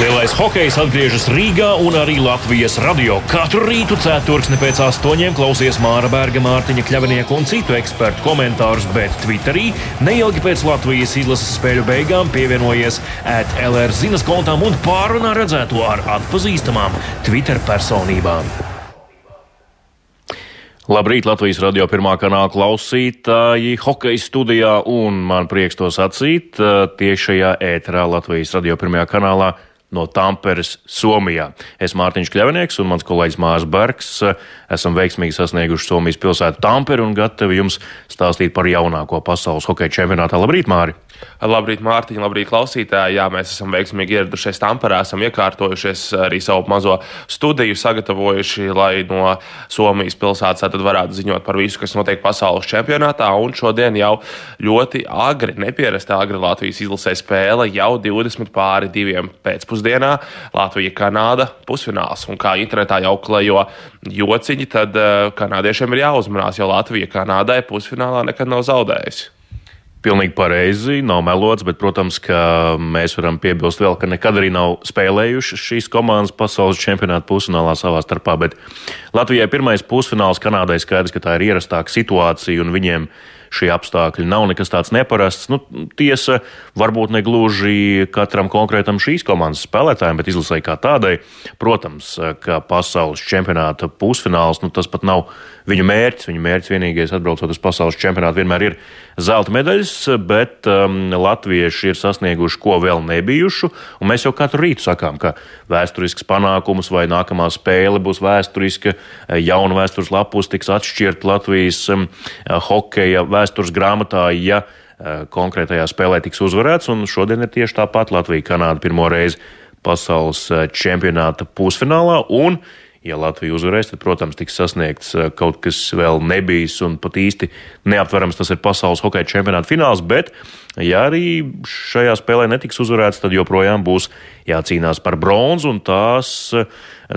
Lielais hokejs atgriežas Rīgā un arī Latvijas radio. Katru rītu ceturksni pēc astoņiem klausies Māra Berga, Mārtiņa Kļavinieka un citu ekspertu komentārus, bet Twitterī neilgi pēc Latvijas izlases spēļu beigām pievienojies ētlR zinas kontām un pārunā redzēto ar atpazīstamām Twitter personībām. Labrīt, Latvijas radio pirmā kanāla klausītāji, hokeja studijā, un man prieks to sacīt tiešajā ēterā Latvijas radio pirmajā kanālā no Tamperes, Somijā. Es Mārtiņš Kļavinieks un mans kolēģis Mārs Bergs esam veiksmīgi sasnieguši Somijas pilsētu Tamperi un gatavi jums stāstīt par jaunāko pasaules hokeja čempionātā. Labrīt, Māri! Labrīt, Mārtiņ, labrīt, klausītāji! Jā, mēs esam veiksmīgi ieradušies Tamperē, esam iekārtojušies arī savu mazo studiju, sagatavojuši, lai no Somijas pilsētas tad varētu ziņot par visu, kas notiek pasaules čempionātā. Un šodien jau ļoti agri, nepierastā agri Latvijas izlasē spēle jau 20 pāri diviem pēcpusdienā Latvija, Kanāda pusfināls. Un kā internetā jau klejo jociņi, tad uh, kanādiešiem ir jāuzmanās, jo Latvija Kanādai pusfinālā nekad nav zaudējusi. Pilnīgi pareizi, nav melots, bet, protams, ka mēs varam piebilst vēl, ka nekad arī nav spēlējušas šīs komandas pasaules čempionāta pusfinālā savā starpā. Bet Latvijai pirmais pusfināls, Kanādai skaidrs, ka tā ir ierastāka situācija un viņiem ir šie apstākļi nav nekas tāds neparasts. Nu, tiesa, varbūt ne gluži katram konkrētam šīs komandas spēlētājam, bet izlasēji kā tādai. Protams, ka pasaules čempionāta pusfināls, nu, tas pat nav viņu mērķis. Viņu mērķis vienīgais atbraucot uz pasaules čempionātu vienmēr ir zelta medaļas, bet um, latvieši ir sasnieguši ko vēl nebijušu. Mēs jau katru rītu sakām, ka vēsturisks panākums vai nākamā spēle būs vēsturiska, jauna vēstures lapus tiks atšķirt Latvijas um, hokeja vēstures grāmatā, ja uh, konkrētajā spēlē tiks uzvarēts. Un šodien ir tieši tāpat Latvija-Kanāda pirmo reizi pasaules uh, čempionāta pusfinālā. Un Ja Latvija uzvarēs, tad, protams, tiks sasniegts uh, kaut kas vēl nebijis un pat īsti neaptverams. Tas ir pasaules hokeja čempionāta fināls, bet, ja arī šajā spēlē netiks uzvarēts, tad joprojām būs jācīnās par bronzu, un tās,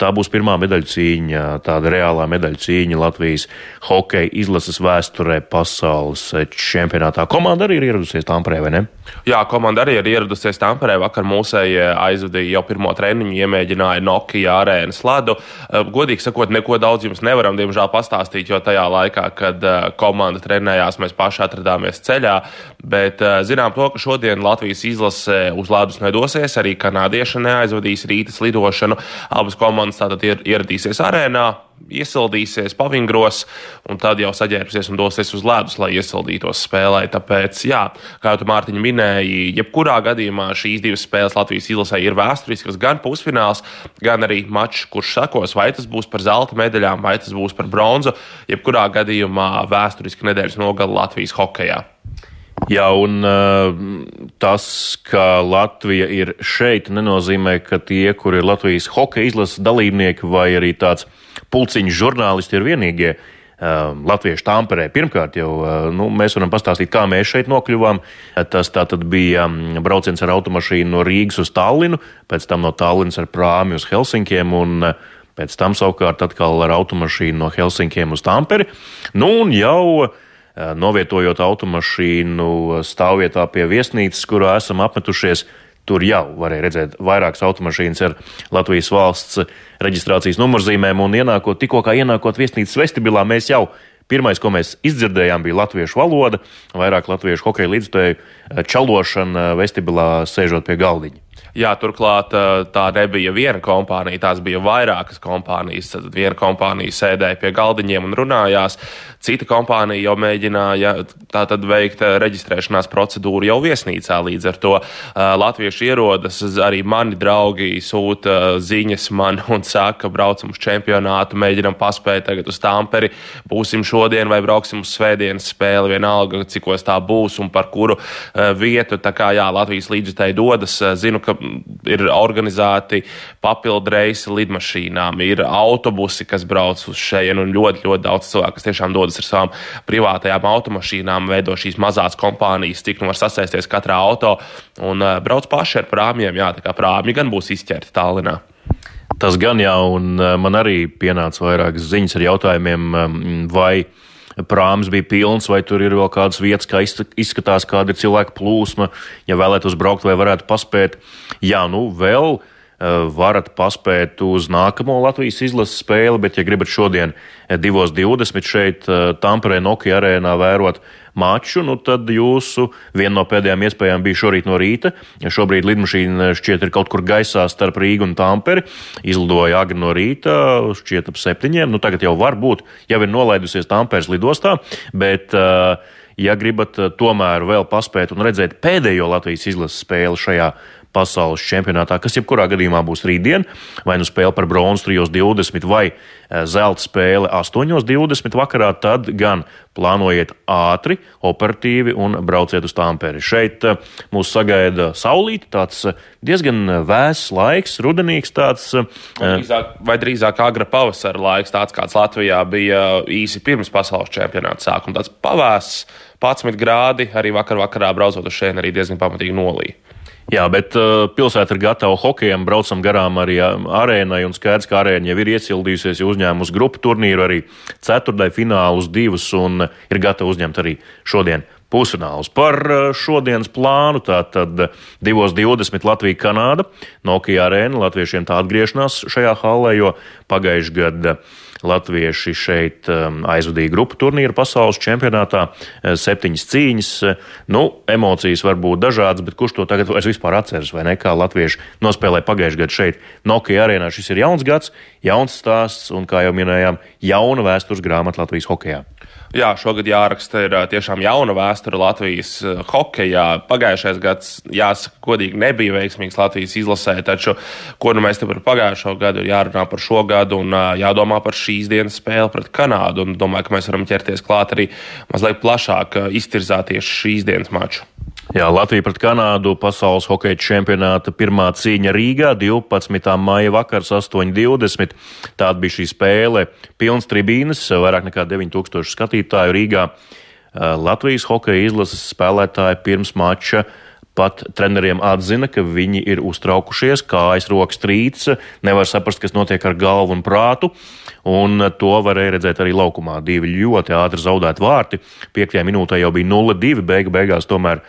tā būs pirmā medaļu cīņa, tāda reālā medaļu cīņa Latvijas hokeja izlases vēsturē pasaules čempionātā. Komanda arī ir ieradusies Tamperē, vai ne? Jā, komanda arī ir ieradusies Tamperē. Vakar mūsēji aizvadīja jau pirmo treniņu, iemēģināja Nokia arēnas ledu. Godīgi sakot, neko daudz jums nevaram, diemžēl, pastāstīt, jo tajā laikā, kad komanda trenējās, mēs paši atradāmies ceļā. Bet zinām to, ka šodien Latvijas izlase uz ledus nedosies, arī kanādieši neaizvadīs rītas lidošanu. Abas komandas tātad ir ieradīsies arēnā, iesildīsies, pavingros, un tad jau saģērbsies un dosies uz ledus, lai iesildītos spēlē. Tāpēc, jā, kā jau Mārtiņa minēja, jebkurā gadījumā šīs divas spēles Latvijas izlasē ir vēsturiskas, gan pusfināls, gan arī mačs, kurš sekos, vai tas būs par zelta medaļām, vai tas būs par bronzu. Jebkurā gadījumā vēsturiski nedēļas nogala Latvijas hokeja. Jā, un uh, tas, ka Latvija ir šeit, nenozīmē, ka tie, kur ir Latvijas hokeja izlases dalībnieki vai arī tāds pulciņš žurnālisti, ir vienīgie. Uh, Latviešu tāmperē. Pirmkārt, jau uh, nu, mēs varam pastāstīt, kā mēs šeit nokļuvām. Tas tā tad bija um, brauciens ar automašīnu no Rīgas uz Tallinu, pēc tam no Tallinas ar prāmi uz Helsinkiem un pēc tam savukārt atkal ar automašīnu no Helsinkiem uz Tamperi. Nu, un jau uh, Eh, novietojot automašīnu stāvvietā pie viesnīcas, kurā esam apmetušies. Tur jau varēja redzēt vairākas automašīnas ar Latvijas valsts reģistrācijas numurzīmēm, un ienākot, tikko ienākot viesnīcas vestibilā, mēs jau Pirmais, ko mēs izdzirdējām, bija latviešu valoda, vairāk latviešu hokeja līdzstēju eh, čalošana vestibilā, sēžot pie galdiņa. Jā, turklāt tā nebija viena kompānija, tās bija vairākas kompānijas. Tad viena kompānija sēdēja pie galdiņiem un runājās, cita kompānija jau mēģināja tātad veikt reģistrēšanās procedūru jau viesnīcā. Līdz ar to latvieši ierodas, arī mani draugi sūta ziņas man un saka, braucam uz čempionātu, mēģinam paspēt tagad uz Tamperi, būsim šodien vai brauksim uz svētdienas spēli, vienalga, cikos tā būs un par kuru vietu. Tā kā jā, Latvijas līdzjutēji dodas, zinu, ka ir organizēti papildu reisi lidmašīnām, ir autobusi, kas brauc uz šejienu, un ļoti, ļoti daudz cilvēku, kas tiešām dodas ar savām privātajām automašīnām, veido šīs mazās kompānijas, cik nu var sasēsties katrā auto un uh, brauc paši ar prāmjiem. Jā, tā kā prāmji gan būs izķerti Tallinā. Tas gan jau, un man arī pienāca vairākas ziņas ar jautājumiem, vai prāms bija pilns, vai tur ir vēl kādas vietas, kā izskatās, kāda ir cilvēku plūsma, ja vēlētos braukt vai varētu paspēt. Jā, nu vēl varat paspēt uz nākamo Latvijas izlases spēli, bet, ja gribat šodien 2.20 šeit Tamperē Nokia arēnā vērot maču, nu tad jūsu viena no pēdējām iespējām bija šorīt no rīta. Šobrīd lidmašīna šķiet ir kaut kur gaisā starp Rīgu un Tamperi. Izlidoja agri no rīta, šķiet ap septiņiem. Nu, tagad jau var būt, jau ir nolaidusies Tamperes lidostā, bet uh, ja gribat tomēr vēl paspēt un redzēt pēdējo Latvijas izlases spēli šajā pasaules čempionātā, kas jebkurā gadījumā būs rītdien, vai nu spēle par bronzu 3.20 vai eh, zelta spēle 8.20 vakarā, tad gan plānojiet ātri, operatīvi un brauciet uz Tāmperi. Šeit eh, mūs sagaida saulīti, tāds eh, diezgan vēss laiks, rudenīgs tāds. Vai drīzāk, vai drīzāk agra pavasara laiks, tāds kāds Latvijā bija īsi pirms pasaules čempionāta sākuma. Tāds pavēss, 11 grādi, arī vakar vakarā braucot uz šeit arī diezgan pamatīgi nolīja. Jā, bet uh, pilsēta ir gatava hokejam, braucam garām arī arēnai, un skaidrs, ka arēna jau ir iesildījusies, jau uzņēmusi grupu turnīru, arī ceturtajai finālus divus, un ir gatava uzņemt arī šodien pusfināls. Par šodienas plānu tātad 2.20 Latvija, Kanāda, Nokia arēna, latviešiem tā atgriešanās šajā hallē, jo pagājuši gadu Latvieši šeit um, aizvadīja grupu turnīru pasaules čempionātā, uh, septiņas cīņas. Nu, emocijas var būt dažādas, bet kurš to tagad vispār atceras, vai ne? Kā latvieši nospēlēja pagājušajā gadā šeit, Nokia arēnā. Šis ir jauns gads, jauns stāsts un, kā jau minējām, jauna vēstures grāmata Latvijas hokeja. Jā, šogad jāraksta ir tiešām jauna vēsture Latvijas hokeja. Pagājušais gads, jāsaka, godīgi nebija veiksmīgs Latvijas izlasē, taču, ko nu mēs te par pagājušo gadu ir jārunā par šo gadu un jādomā par šīs dienas spēli pret Kanādu. Un domāju, ka mēs varam ķerties klāt arī mazliet plašāk iztirzāt tieši šīs dienas maču. Jā, Latvija pret Kanādu pasaules hokeja čempionāta pirmā cīņa Rīgā 12. maija vakars 8.20. Tāda bija šī spēle. Pilns tribīnes, vairāk nekā 9000 skatītāju Rīgā. Latvijas hokeja izlases spēlētāji pirms mača pat treneriem atzina, ka viņi ir uztraukušies, kājas rokas trīc, nevar saprast, kas notiek ar galvu un prātu. Un to varēja redzēt arī laukumā. Divi ļoti ātri zaudēti vārti. Piektajā minūtē jau bija 0-2, beigu beigās tomēr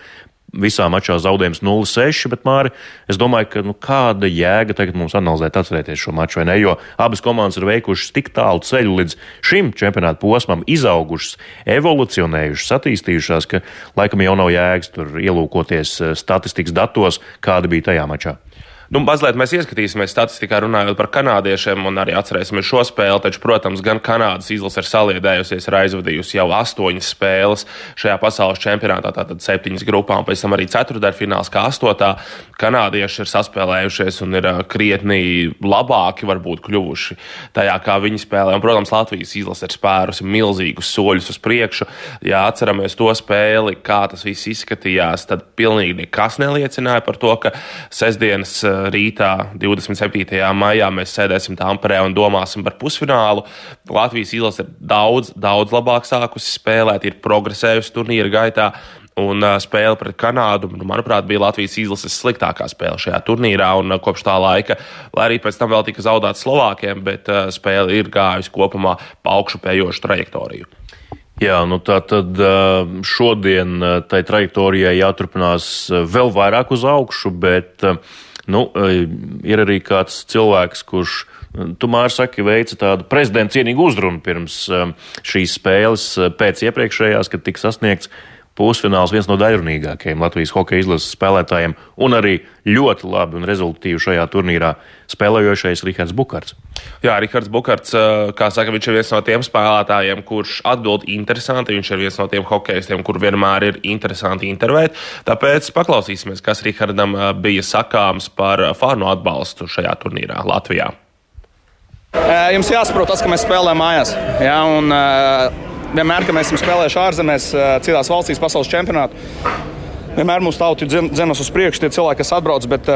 visā mačā zaudējums 0-6, bet Māri, es domāju, ka nu, kāda jēga tagad mums analizēt, atcerēties šo maču vai ne, jo abas komandas ir veikušas tik tālu ceļu līdz šim čempionāta posmam, izaugušas, evolucionējušas, attīstījušās, ka laikam jau nav jēgas tur ielūkoties eh, statistikas datos, kāda bija tajā mačā. Nu, mazliet mēs ieskatīsimies statistikā, runājot par kanādiešiem, un arī atcerēsimies šo spēli. Taču, protams, gan Kanādas izlase ir saliedējusies, ir aizvadījusi jau astoņas spēles šajā pasaules čempionātā, tātad septiņas grupā, un pēc tam arī ceturdaļfināls, kā astotā. Kanādieši ir saspēlējušies un ir krietni labāki, varbūt kļuvuši tajā, kā viņi spēlē. Un, protams, Latvijas izlase ir spērusi milzīgus soļus uz priekšu. Ja atceramies to spēli, kā tas viss izskatījās, tad pilnīgi nekas neliecināja par to, ka sestdienas rītā, 27. maijā, mēs sēdēsim Tamperē un domāsim par pusfinālu. Latvijas izlase ir daudz, daudz labāk sākusi spēlēt, ir progresējusi turnīra gaitā. Un uh, spēle pret Kanādu, nu, manuprāt, bija Latvijas izlases sliktākā spēle šajā turnīrā. Uh, kopš tā laika, lai arī pēc tam vēl tika zaudēta Slovākiem, bet uh, spēle ir gājusi kopumā pa augšupējošu trajektoriju. Jā, nu tā tad šodien tai trajektorijai jāturpinās vēl vairāk uz augšu, bet Nu, e, ir arī kāds cilvēks, kurš e, Tomēr saki, veica tādu prezidenta cienīgu uzrunu pirms e, šīs spēles, pēc iepriekšējās, kad tika sasniegts pusfināls, viens no daļrunīgākajiem Latvijas hokeja izlases spēlētājiem, un arī ļoti labi un rezultatīvi šajā turnīrā spēlējošais Rihards Bukārts. Jā, Rihards Bukārts, kā saka, viņš ir viens no tiem spēlētājiem, kurš atbild interesanti. Viņš ir viens no tiem hokeistiem, kur vienmēr ir interesanti intervēt. Tāpēc paklausīsimies, kas Rihardam bija sakāms par fanu atbalstu šajā turnīrā Latvijā. Jums jāsaprot tas, ka mēs spēlējam mājās. Ja, un, vienmēr, kad mēs esam spēlējuši ārzemēs, citās valstīs, pasaules čempionātā, vienmēr mūsu tauta dzenas uz priekšu, tie cilvēki, kas atbrauc. Bet,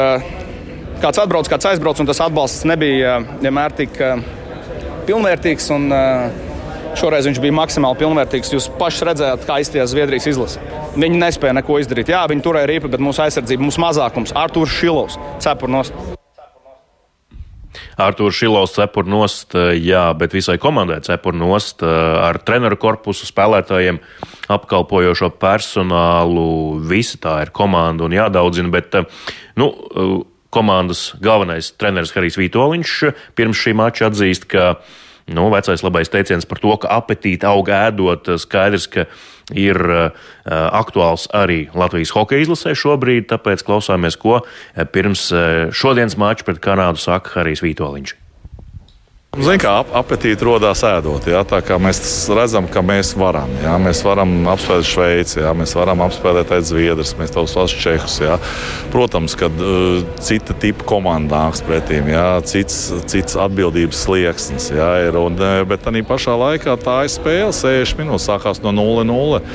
kāds atbrauc, kāds aizbrauc, un tas atbalsts nebija eh, vienmēr tik eh, pilnvērtīgs. Un, eh, Šoreiz viņš bija maksimāli pilnvērtīgs. Jūs paši redzējāt, kā izties Zviedrijas izlase. Viņi nespēja neko izdarīt. Jā, viņi turēja rīpu, bet mūsu aizsardzība, mūsu mazākums, Arthurs Šilovs, cepurnos. Arthurs Šilovs cepur nost, jā, bet visai komandai cepur nost ar treneru korpusu spēlētājiem, apkalpojošo personālu. Visa tā ir komanda un jādaudzina, bet nu, komandas galvenais treneris Harijs Vitoļņš pirms šī mača atzīst, ka nu, vecais labais teiciens par to, ka apetīti aug ēdot, skaidrs, ka ir uh, aktuāls arī Latvijas hokeja izlasē šobrīd, tāpēc klausāmies, ko pirms šodienas mača pret Kanādu saka Harijs Vitoļņš. Ziniet, kā ap, apetīti radās ēdot. Jā, tā kā mēs redzam, ka mēs varam. Jā, mēs varam apspēlēt Šveici, jā, mēs varam apspēlēt Zviedrijas, mēs tos pašus Čehus. Jā. Protams, ka uh, cita tipa komanda nāks pretīm, jā, cits, cits atbildības slieksnis. Jā, ir, un, bet tā pašā laikā tā ir spēle. 60 minūtes sākās no 0-0.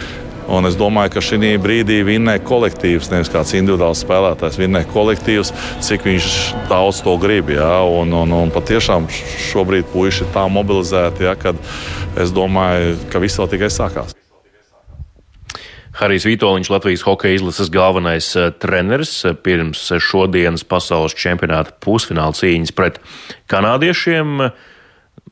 Un es domāju, ka šī brīdī vinnē kolektīvs, nevis kāds individuāls spēlētājs. Vinnē kolektīvs, cik viņš daudz to grib. Ja? Un, un, un patiešām šobrīd puiši ir tā mobilizēti, ja, ka es domāju, ka viss vēl tikai sākās. Harijs Vitoļņš, Latvijas hokeja izlases galvenais eh, treneris eh, pirms šodienas pasaules čempionāta pusfināla cīņas pret kanādiešiem.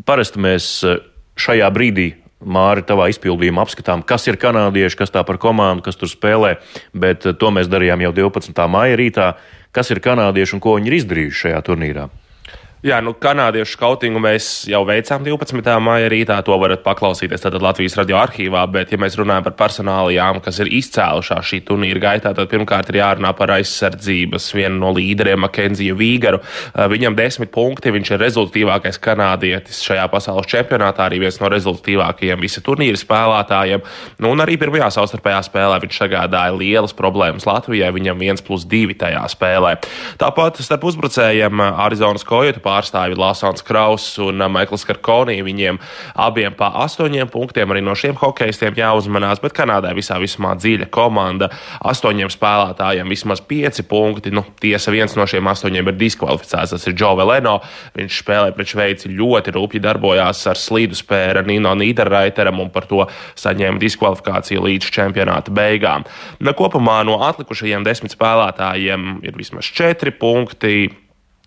Parasti mēs eh, šajā brīdī Māri, tavā izpildījumā apskatām, kas ir kanādieši, kas tā par komandu, kas tur spēlē, bet to mēs darījām jau 12. maija rītā. Kas ir kanādieši un ko viņi ir izdarījuši šajā turnīrā? Jā, nu, kanādiešu skautingu mēs jau veicām 12. maija rītā. To varat paklausīties tātad Latvijas radio arhīvā. Bet, ja mēs runājam par personālijām, kas ir izcēlušās šī turnīra gaitā, tad pirmkārt ir jārunā par aizsardzības vienu no līderiem, Makenziju Vīgaru. Viņam desmit punkti, viņš ir rezultatīvākais kanādietis šajā pasaules čempionātā, arī viens no rezultatīvākajiem visa turnīra spēlētājiem. Nu, un arī pirmajā savstarpējā spēlē viņš sagādāja lielas problēmas Latvijai. Viņam viens plus divi tajā spēlē. Tāpat starp uzbrucējiem Arizonas Kojotu pārstāvi Lasons Krauss un uh, Maikls Karkonī. Viņiem abiem pa astoņiem punktiem arī no šiem hokeistiem jāuzmanās, bet Kanādai visā vismā dziļa komanda. Astoņiem spēlētājiem vismaz pieci punkti. Nu, tiesa, viens no šiem astoņiem ir diskvalificēts. Tas ir Džo Veleno. Viņš spēlē pret Šveici ļoti rūpīgi darbojās ar slīdu spēru Nino Nīderreiteram un par to saņēma diskvalifikāciju līdz čempionāta beigām. Nu, kopumā no atlikušajiem desmit spēlētājiem ir vismaz četri punkti.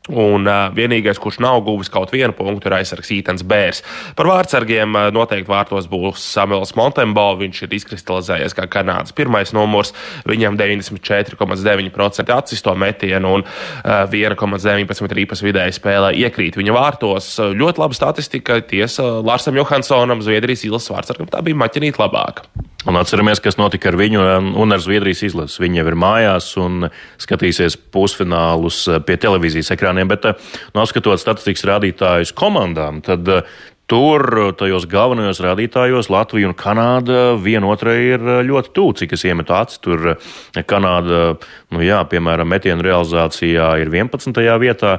Un uh, vienīgais, kurš nav guvis kaut vienu punktu, ir aizsargs Ītens Bērs. Par vārdsargiem uh, noteikti vārtos būs Samuels Montembo. Viņš ir izkristalizējies kā Kanādas pirmais numurs. Viņam 94,9% atsisto metienu un uh, 1,19 rīpas vidēji spēlē iekrīt viņa vārtos. Ļoti laba statistika. Tiesa, Lārsam Johansonam, Zviedrijas īlas vārdsargam, tā bija maķinīt labāk. Un atceramies, kas notika ar viņu un ar Zviedrijas izlasi. Viņi jau ir mājās un skatīsies pusfinālus uh, pie televīzijas ekrāna ekraniem, bet eh, nu, apskatot statistikas rādītājus komandām, tad eh, Tur, tajos galvenajos rādītājos, Latvija un Kanāda vienotrai ir eh, ļoti tuvu, cik es iemetu acis. Tur Kanāda, nu jā, piemēram, metienu realizācijā ir 11. vietā,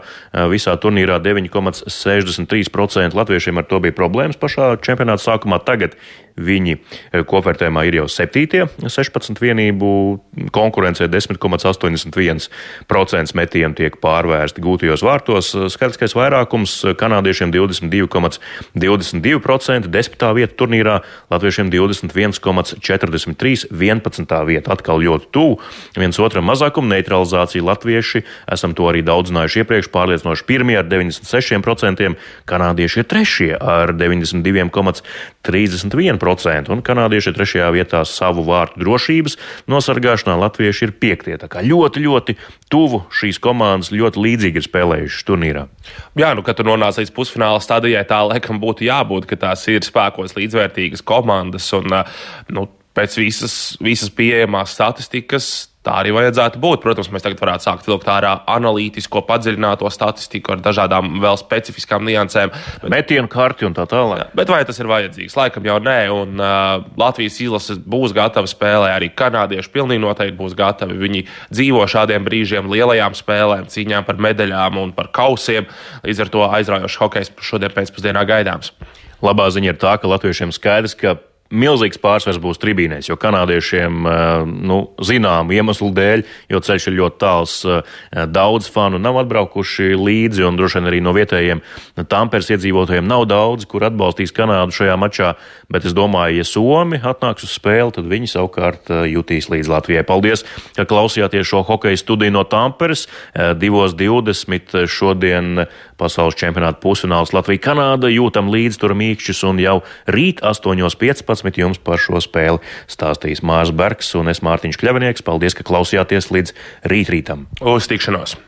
visā turnīrā 9,63%. Latviešiem ar to bija problēmas pašā čempionāta sākumā. Tagad Viņi eh, kopvērtējumā ir jau 7. 16 vienību konkurencē 10,81% metienu tiek pārvērsti gūtajos vārtos. Skaitliskais vairākums kanādiešiem 22,22%, 10. vieta turnīrā, latviešiem 21,43%, 11. vieta atkal ļoti tuvu. Viens otram mazākumu neutralizācija latvieši esam to arī daudzinājuši iepriekš, pārliecinoši pirmie ar 96%, kanādieši ir trešie ar 92,31% 10%, un kanādieši ir trešajā vietā savu vārtu drošības nosargāšanā, latvieši ir piektie. Tā kā ļoti, ļoti tuvu šīs komandas ļoti līdzīgi ir spēlējušas turnīrā. Jā, nu, kad tu nonāc līdz pusfināla stadijai, tā laikam būtu jābūt, ka tās ir spēkos līdzvērtīgas komandas. Un, nu, pēc visas, visas pieejamās statistikas Tā arī vajadzētu būt. Protams, mēs tagad varētu sākt vilkt ārā analītisko, padziļināto statistiku ar dažādām vēl specifiskām niansēm. Bet, Metienu karti un tā tālāk. Bet vai tas ir vajadzīgs? Laikam jau nē, un uh, Latvijas izlase būs gatava spēlē, arī kanādieši pilnīgi noteikti būs gatavi. Viņi dzīvo šādiem brīžiem, lielajām spēlēm, cīņām par medaļām un par kausiem. Līdz ar to aizraujošs hokejs šodien pēcpusdienā gaidāms. Labā ziņa ir tā, ka latviešiem skaidrs, ka milzīgs pārsvars būs tribīnēs, jo kanādiešiem, eh, nu, zināmu iemeslu dēļ, jo ceļš ir ļoti tāls, eh, daudz fanu nav atbraukuši līdzi, un droši vien arī no vietējiem Tampers iedzīvotājiem nav daudz, kur atbalstīs Kanādu šajā mačā, bet es domāju, ja Somi atnāks uz spēli, tad viņi savukārt eh, jutīs līdz Latvijai. Paldies, ka klausījāties šo hokeja studiju no Tamperes. 2.20 šodien pasaules čempionāta pusfināls Latvija-Kanāda jūtam līdz tur mīkšķus, un jau rīt 8.15 11 jums par šo spēli stāstīs Mārs Bergs un es Mārtiņš Kļavinieks. Paldies, ka klausījāties līdz rītrītam. Uz tikšanos!